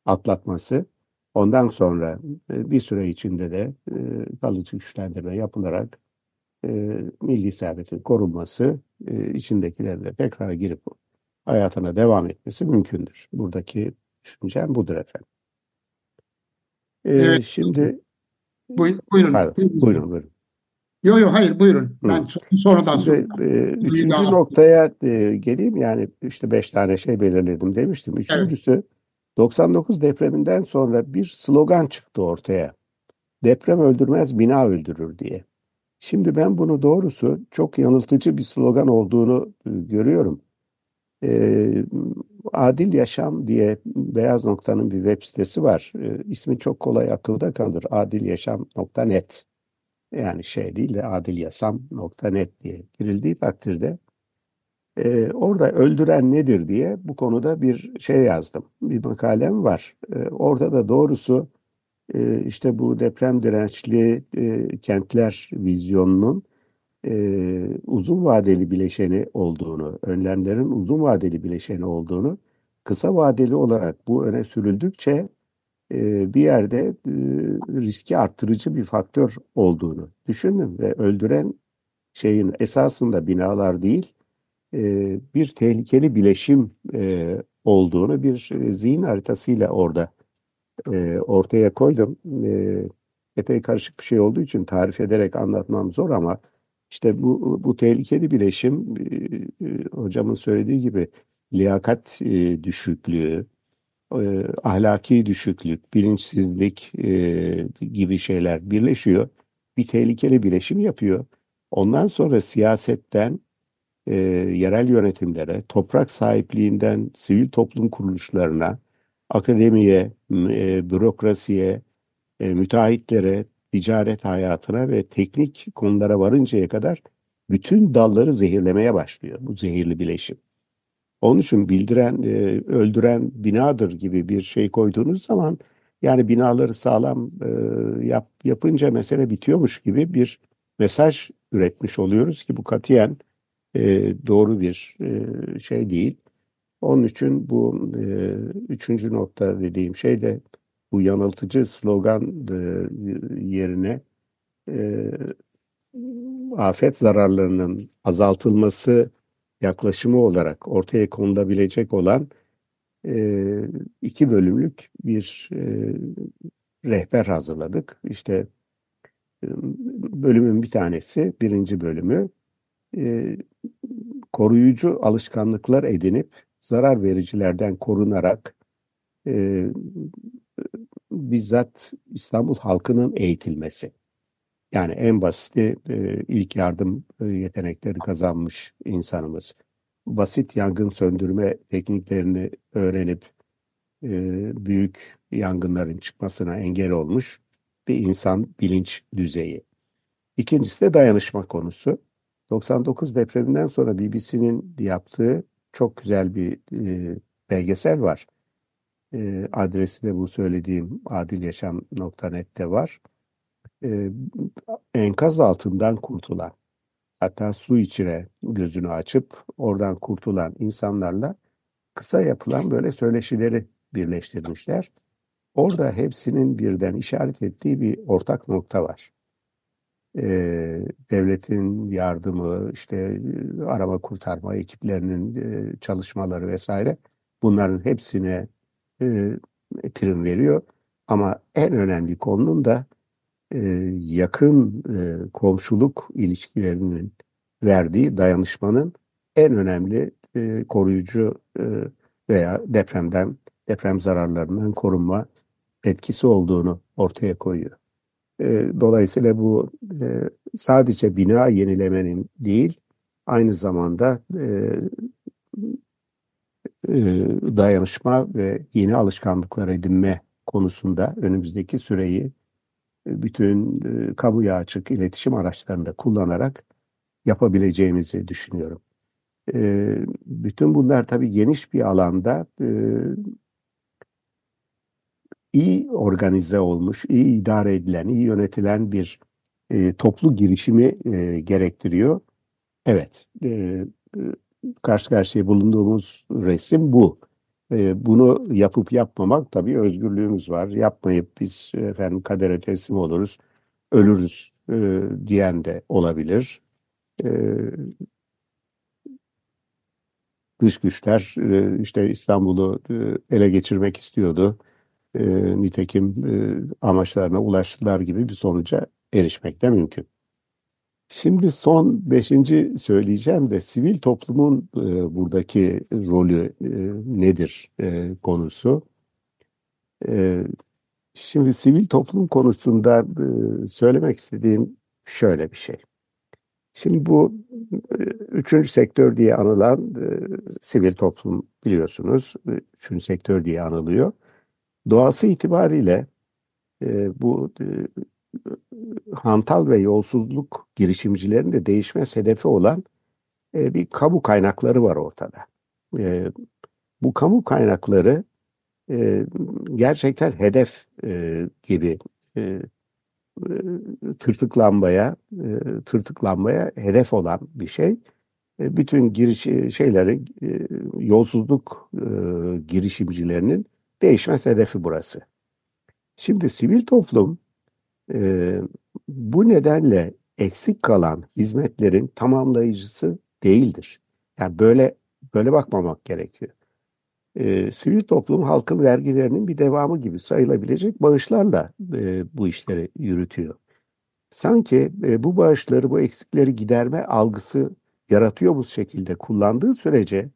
atlatması, ondan sonra e, bir süre içinde de e, kalıcı güçlendirme yapılarak e, milli servetin korunması, e, içindekilerle tekrar girip hayatına devam etmesi mümkündür. Buradaki düşüncem budur efendim. E, evet. Şimdi Buyurun. Buyurun. Pardon, buyurun, buyurun. Yok yok hayır buyurun. Ben Hı. sonradan Şimdi, sonra. E, üçüncü noktaya e, geleyim. Yani işte beş tane şey belirledim demiştim. Üçüncüsü evet. 99 depreminden sonra bir slogan çıktı ortaya. Deprem öldürmez, bina öldürür diye. Şimdi ben bunu doğrusu çok yanıltıcı bir slogan olduğunu e, görüyorum. Ee, Adil Yaşam diye Beyaz Nokta'nın bir web sitesi var. Ee, ismi çok kolay akılda kalır. Adilyaşam.net yani şey değil de adilyasam.net diye girildiği takdirde e, orada öldüren nedir diye bu konuda bir şey yazdım. Bir makalem var. E, orada da doğrusu e, işte bu deprem dirençli e, kentler vizyonunun e, uzun vadeli bileşeni olduğunu, önlemlerin uzun vadeli bileşeni olduğunu, kısa vadeli olarak bu öne sürüldükçe e, bir yerde riski arttırıcı bir faktör olduğunu düşündüm ve öldüren şeyin esasında binalar değil, bir tehlikeli bileşim olduğunu bir zihin haritasıyla orada e, ortaya koydum. E, epey karışık bir şey olduğu için tarif ederek anlatmam zor ama işte bu, bu tehlikeli bileşim e, e, hocamın söylediği gibi liyakat e, düşüklüğü, e, ahlaki düşüklük, bilinçsizlik e, gibi şeyler birleşiyor. Bir tehlikeli bileşim yapıyor. Ondan sonra siyasetten e, yerel yönetimlere, toprak sahipliğinden sivil toplum kuruluşlarına, akademiye, e, bürokrasiye, e, müteahhitlere, ticaret hayatına ve teknik konulara varıncaya kadar bütün dalları zehirlemeye başlıyor bu zehirli bileşim. Onun için bildiren, e, öldüren binadır gibi bir şey koyduğunuz zaman Yani binaları sağlam e, yap, yapınca mesele bitiyormuş gibi bir mesaj üretmiş oluyoruz ki bu katiyen e, doğru bir e, şey değil. Onun için bu e, üçüncü nokta dediğim şey de bu yanıltıcı slogan e, yerine e, afet zararlarının azaltılması yaklaşımı olarak ortaya konulabilecek olan e, iki bölümlük bir e, rehber hazırladık. İşte e, bölümün bir tanesi, birinci bölümü e, koruyucu alışkanlıklar edinip zarar vericilerden korunarak e, bizzat İstanbul halkının eğitilmesi. Yani en basiti e, ilk yardım e, yetenekleri kazanmış insanımız. Basit yangın söndürme tekniklerini öğrenip e, büyük yangınların çıkmasına engel olmuş bir insan bilinç düzeyi. İkincisi de dayanışma konusu. 99 depreminden sonra BBC'nin yaptığı çok güzel bir e, belgesel var. E, adresi de bu söylediğim adilyaşam.net'te var. E, enkaz altından kurtulan, hatta su içine gözünü açıp oradan kurtulan insanlarla kısa yapılan böyle söyleşileri birleştirmişler. Orada hepsinin birden işaret ettiği bir ortak nokta var. Ee, devletin yardımı, işte arama kurtarma ekiplerinin e, çalışmaları vesaire bunların hepsine e, prim veriyor. Ama en önemli konunun da e, yakın e, komşuluk ilişkilerinin verdiği dayanışmanın en önemli e, koruyucu e, veya depremden, deprem zararlarından korunma etkisi olduğunu ortaya koyuyor. Dolayısıyla bu sadece bina yenilemenin değil, aynı zamanda dayanışma ve yeni alışkanlıklar edinme konusunda önümüzdeki süreyi bütün e, kamuya açık iletişim araçlarında kullanarak yapabileceğimizi düşünüyorum. Bütün bunlar tabii geniş bir alanda iyi organize olmuş, iyi idare edilen, iyi yönetilen bir e, toplu girişimi e, gerektiriyor. Evet, e, karşı karşıya bulunduğumuz resim bu. E, bunu yapıp yapmamak tabii özgürlüğümüz var. Yapmayıp biz efendim kadere teslim oluruz, ölürüz e, diyen de olabilir. E, dış güçler e, işte İstanbul'u e, ele geçirmek istiyordu. E, nitekim e, amaçlarına ulaştılar gibi bir sonuca erişmek de mümkün. Şimdi son beşinci söyleyeceğim de sivil toplumun e, buradaki rolü e, nedir e, konusu. E, şimdi sivil toplum konusunda e, söylemek istediğim şöyle bir şey. Şimdi bu e, üçüncü sektör diye anılan e, sivil toplum biliyorsunuz. E, üçüncü sektör diye anılıyor. Doğası itibariyle e, bu e, hantal ve yolsuzluk girişimcilerin de değişme hedefi olan e, bir kamu kaynakları var ortada. E, bu kamu kaynakları e, gerçekten hedef e, gibi e, e tırtıklanmaya e, tırtıklanmaya hedef olan bir şey. E, bütün giriş şeyleri e, yolsuzluk e, girişimcilerinin değişmez hedefi burası. Şimdi sivil toplum e, bu nedenle eksik kalan hizmetlerin tamamlayıcısı değildir. Yani böyle böyle bakmamak gerekiyor. E, sivil toplum halkın vergilerinin bir devamı gibi sayılabilecek bağışlarla e, bu işleri yürütüyor. Sanki e, bu bağışları, bu eksikleri giderme algısı yaratıyor bu şekilde kullandığı sürece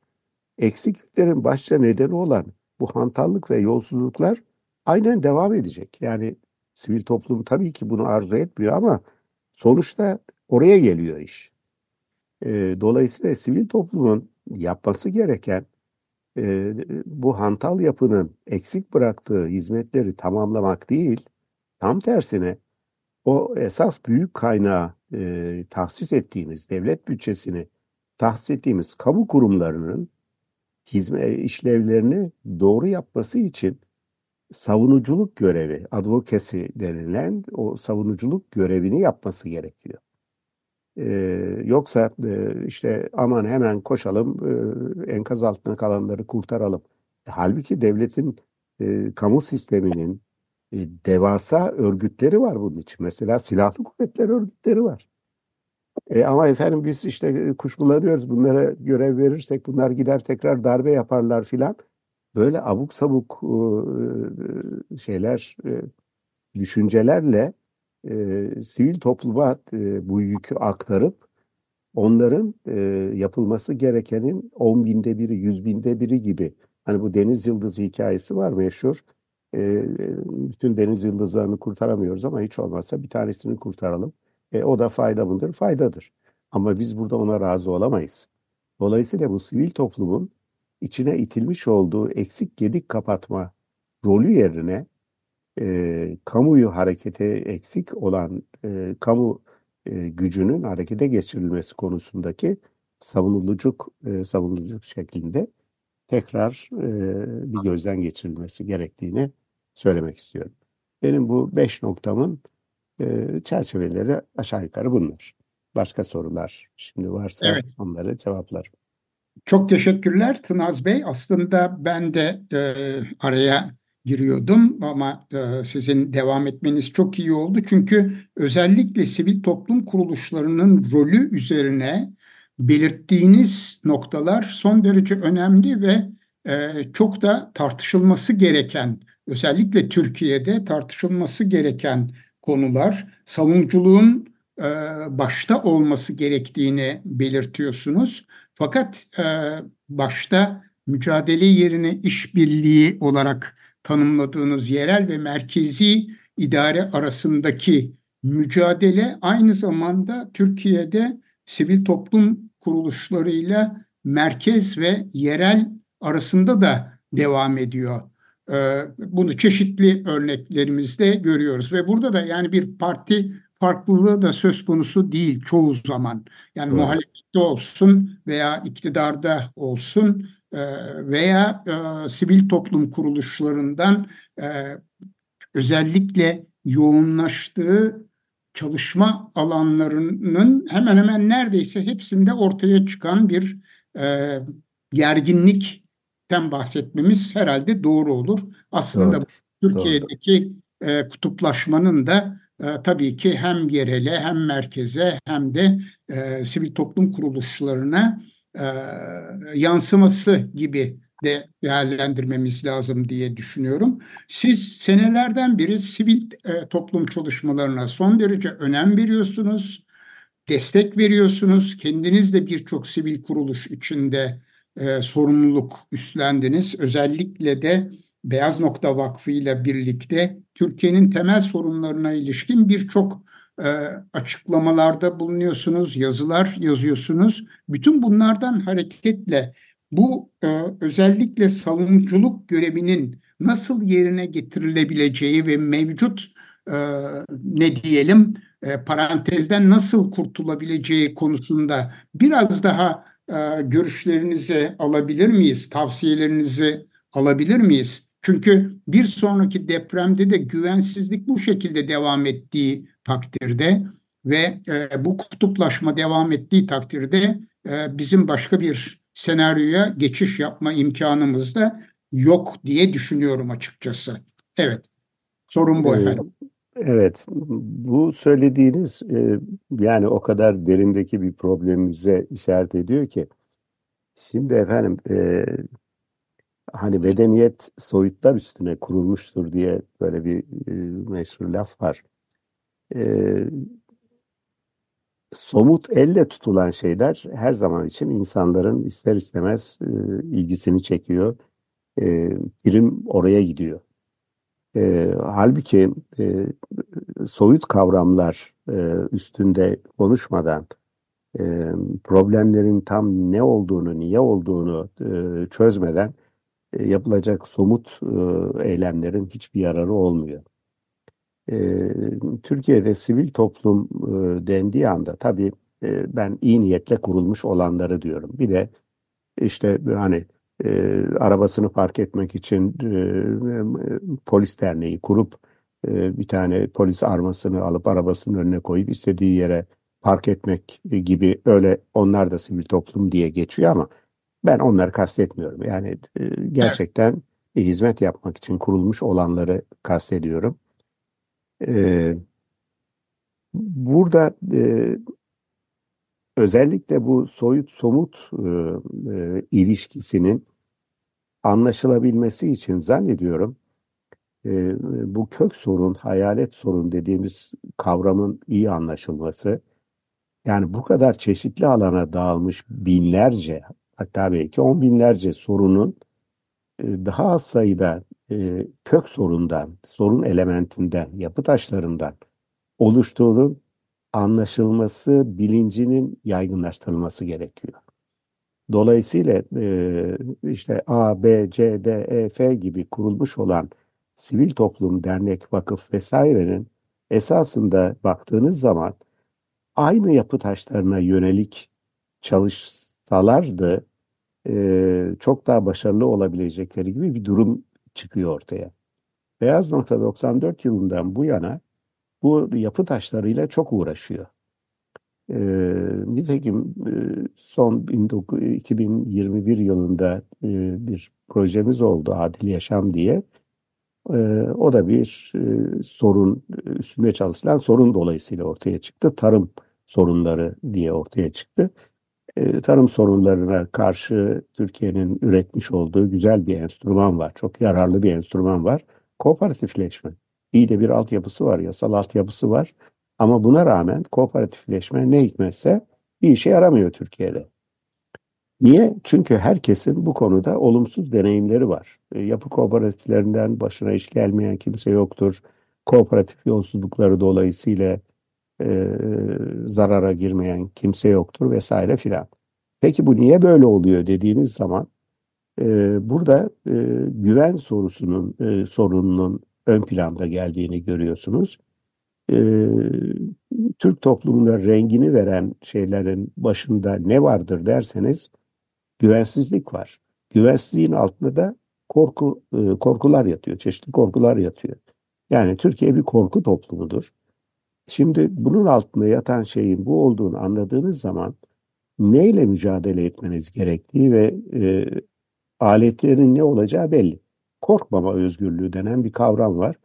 eksikliklerin başta nedeni olan bu hantallık ve yolsuzluklar aynen devam edecek. Yani Sivil toplum tabii ki bunu arzu etmiyor ama sonuçta oraya geliyor iş. E, dolayısıyla sivil toplumun yapması gereken e, bu hantal yapının eksik bıraktığı hizmetleri tamamlamak değil, tam tersine o esas büyük kaynağı e, tahsis ettiğimiz devlet bütçesini tahsis ettiğimiz kamu kurumlarının hizmet işlevlerini doğru yapması için savunuculuk görevi, advocacy denilen o savunuculuk görevini yapması gerekiyor. Ee, yoksa e, işte aman hemen koşalım, e, enkaz altına kalanları kurtaralım. E, halbuki devletin, e, kamu sisteminin e, devasa örgütleri var bunun için. Mesela silahlı kuvvetler örgütleri var. E, ama efendim biz işte kuşkulanıyoruz bunlara görev verirsek bunlar gider tekrar darbe yaparlar filan. Böyle abuk sabuk e, şeyler, e, düşüncelerle e, sivil topluma e, bu yükü aktarıp onların e, yapılması gerekenin 10 binde biri, 100 binde biri gibi. Hani bu deniz yıldızı hikayesi var meşhur. E, bütün deniz yıldızlarını kurtaramıyoruz ama hiç olmazsa bir tanesini kurtaralım. E, o da fayda mıdır? Faydadır. Ama biz burada ona razı olamayız. Dolayısıyla bu sivil toplumun içine itilmiş olduğu eksik gedik kapatma rolü yerine e, kamuyu harekete eksik olan e, kamu e, gücünün harekete geçirilmesi konusundaki savunulucuk e, savunulucuk şeklinde tekrar e, bir gözden geçirilmesi gerektiğini söylemek istiyorum. Benim bu beş noktamın e, çerçeveleri aşağı yukarı bunlar. Başka sorular şimdi varsa evet. onları cevaplarım. Çok teşekkürler Tınaz Bey. Aslında ben de e, araya giriyordum ama e, sizin devam etmeniz çok iyi oldu. Çünkü özellikle sivil toplum kuruluşlarının rolü üzerine belirttiğiniz noktalar son derece önemli ve e, çok da tartışılması gereken, özellikle Türkiye'de tartışılması gereken konular. Savunuculuğun e, başta olması gerektiğini belirtiyorsunuz. Fakat e, başta mücadele yerine işbirliği olarak tanımladığınız yerel ve merkezi idare arasındaki mücadele aynı zamanda Türkiye'de sivil toplum kuruluşlarıyla merkez ve yerel arasında da devam ediyor. Ee, bunu çeşitli örneklerimizde görüyoruz ve burada da yani bir parti farklılığı da söz konusu değil çoğu zaman. Yani evet. muhalefette olsun veya iktidarda olsun e, veya e, sivil toplum kuruluşlarından e, özellikle yoğunlaştığı çalışma alanlarının hemen hemen neredeyse hepsinde ortaya çıkan bir e, gerginlikten bahsetmemiz herhalde doğru olur. Aslında doğru. Türkiye'deki doğru. E, kutuplaşmanın da e, tabii ki hem yerele hem merkeze hem de e, sivil toplum kuruluşlarına e, yansıması gibi de değerlendirmemiz lazım diye düşünüyorum. Siz senelerden beri sivil e, toplum çalışmalarına son derece önem veriyorsunuz, destek veriyorsunuz. Kendiniz de birçok sivil kuruluş içinde e, sorumluluk üstlendiniz. Özellikle de Beyaz Nokta Vakfı ile birlikte Türkiye'nin temel sorunlarına ilişkin birçok e, açıklamalarda bulunuyorsunuz, yazılar yazıyorsunuz. Bütün bunlardan hareketle bu e, özellikle savunuculuk görevinin nasıl yerine getirilebileceği ve mevcut e, ne diyelim e, parantezden nasıl kurtulabileceği konusunda biraz daha e, görüşlerinizi alabilir miyiz? Tavsiyelerinizi alabilir miyiz? Çünkü bir sonraki depremde de güvensizlik bu şekilde devam ettiği takdirde ve e, bu kutuplaşma devam ettiği takdirde e, bizim başka bir senaryoya geçiş yapma imkanımız da yok diye düşünüyorum açıkçası. Evet. Sorun bu efendim. Evet, bu söylediğiniz e, yani o kadar derindeki bir problemimize işaret ediyor ki. Şimdi efendim e, hani medeniyet soyutlar üstüne kurulmuştur diye böyle bir e, meşhur laf var. Somut elle tutulan şeyler her zaman için insanların ister istemez ilgisini çekiyor. E, birim oraya gidiyor. E, halbuki e, soyut kavramlar e, üstünde konuşmadan e, problemlerin tam ne olduğunu, niye olduğunu e, çözmeden e, yapılacak somut e, eylemlerin hiçbir yararı olmuyor. E, Türkiye'de sivil toplum e, dendiği anda tabii e, ben iyi niyetle kurulmuş olanları diyorum. Bir de işte hani e, arabasını park etmek için e, polis derneği kurup e, bir tane polis armasını alıp arabasının önüne koyup istediği yere park etmek gibi öyle onlar da sivil toplum diye geçiyor ama ben onları kastetmiyorum. Yani e, gerçekten bir hizmet yapmak için kurulmuş olanları kastediyorum. E, burada e, özellikle bu soyut somut e, e, ilişkisinin anlaşılabilmesi için zannediyorum e, bu kök sorun, hayalet sorun dediğimiz kavramın iyi anlaşılması, yani bu kadar çeşitli alana dağılmış binlerce, hatta belki on binlerce sorunun e, daha az sayıda e, kök sorundan, sorun elementinden, yapı taşlarından oluştuğunun anlaşılması, bilincinin yaygınlaştırılması gerekiyor. Dolayısıyla e, işte A, B, C, D, E, F gibi kurulmuş olan sivil toplum, dernek, vakıf vesairenin esasında baktığınız zaman aynı yapı taşlarına yönelik çalışsalardı e, çok daha başarılı olabilecekleri gibi bir durum çıkıyor ortaya. Beyaz Nokta 94 yılından bu yana bu yapı taşlarıyla çok uğraşıyor. E, nitekim e, son 2021 yılında e, bir projemiz oldu Adil Yaşam diye. E, o da bir e, sorun, üstünde çalışılan sorun dolayısıyla ortaya çıktı. Tarım sorunları diye ortaya çıktı. E, tarım sorunlarına karşı Türkiye'nin üretmiş olduğu güzel bir enstrüman var. Çok yararlı bir enstrüman var. Kooperatifleşme. İyi de bir altyapısı var, yasal altyapısı var. Ama buna rağmen kooperatifleşme ne hikmetse bir işe yaramıyor Türkiye'de. Niye? Çünkü herkesin bu konuda olumsuz deneyimleri var. E, yapı kooperatiflerinden başına iş gelmeyen kimse yoktur. Kooperatif yolsuzlukları dolayısıyla e, zarara girmeyen kimse yoktur vesaire filan. Peki bu niye böyle oluyor dediğiniz zaman e, burada e, güven sorusunun e, sorununun ön planda geldiğini görüyorsunuz. E, Türk toplumuna rengini veren şeylerin başında ne vardır derseniz güvensizlik var. Güvensizliğin altında da korku e, korkular yatıyor, çeşitli korkular yatıyor. Yani Türkiye bir korku toplumudur. Şimdi bunun altında yatan şeyin bu olduğunu anladığınız zaman neyle mücadele etmeniz gerektiği ve e, aletlerin ne olacağı belli. Korkmama özgürlüğü denen bir kavram var.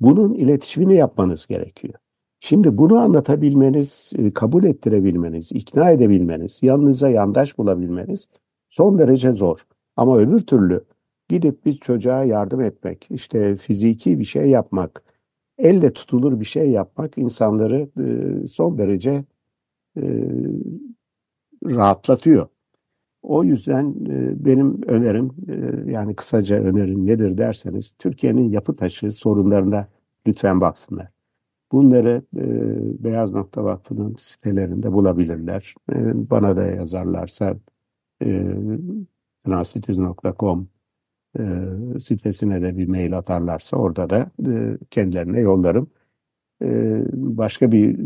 Bunun iletişimini yapmanız gerekiyor. Şimdi bunu anlatabilmeniz, e, kabul ettirebilmeniz, ikna edebilmeniz, yanınıza yandaş bulabilmeniz son derece zor. Ama öbür türlü gidip bir çocuğa yardım etmek, işte fiziki bir şey yapmak, elle tutulur bir şey yapmak insanları e, son derece e, rahatlatıyor. O yüzden e, benim önerim e, yani kısaca önerim nedir derseniz Türkiye'nin yapı taşı sorunlarına lütfen baksınlar. Bunları e, Beyaz Nokta Vakfı'nın sitelerinde bulabilirler. Bana da yazarlarsa e, sitesine de bir mail atarlarsa orada da kendilerine yollarım. Başka bir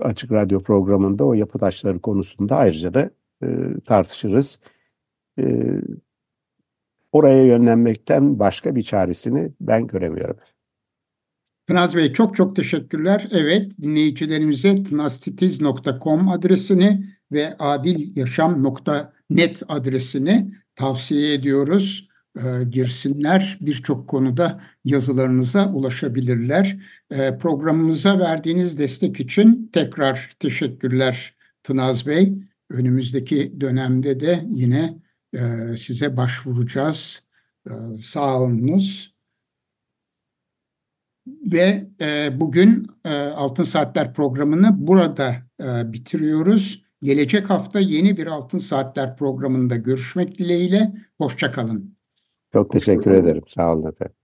açık radyo programında o yapı taşları konusunda ayrıca da e, tartışırız. E, oraya yönlenmekten başka bir çaresini ben göremiyorum. Tınaz Bey çok çok teşekkürler. Evet dinleyicilerimize tınaztitiz.com adresini ve adilyaşam.net adresini tavsiye ediyoruz. E, girsinler birçok konuda yazılarınıza ulaşabilirler. E, programımıza verdiğiniz destek için tekrar teşekkürler Tınaz Bey. Önümüzdeki dönemde de yine e, size başvuracağız. E, sağ. Ve e, bugün e, Altın Saatler programını burada e, bitiriyoruz. Gelecek hafta yeni bir Altın Saatler programında görüşmek dileğiyle. Hoşçakalın. Çok teşekkür ederim. Sağ olun efendim.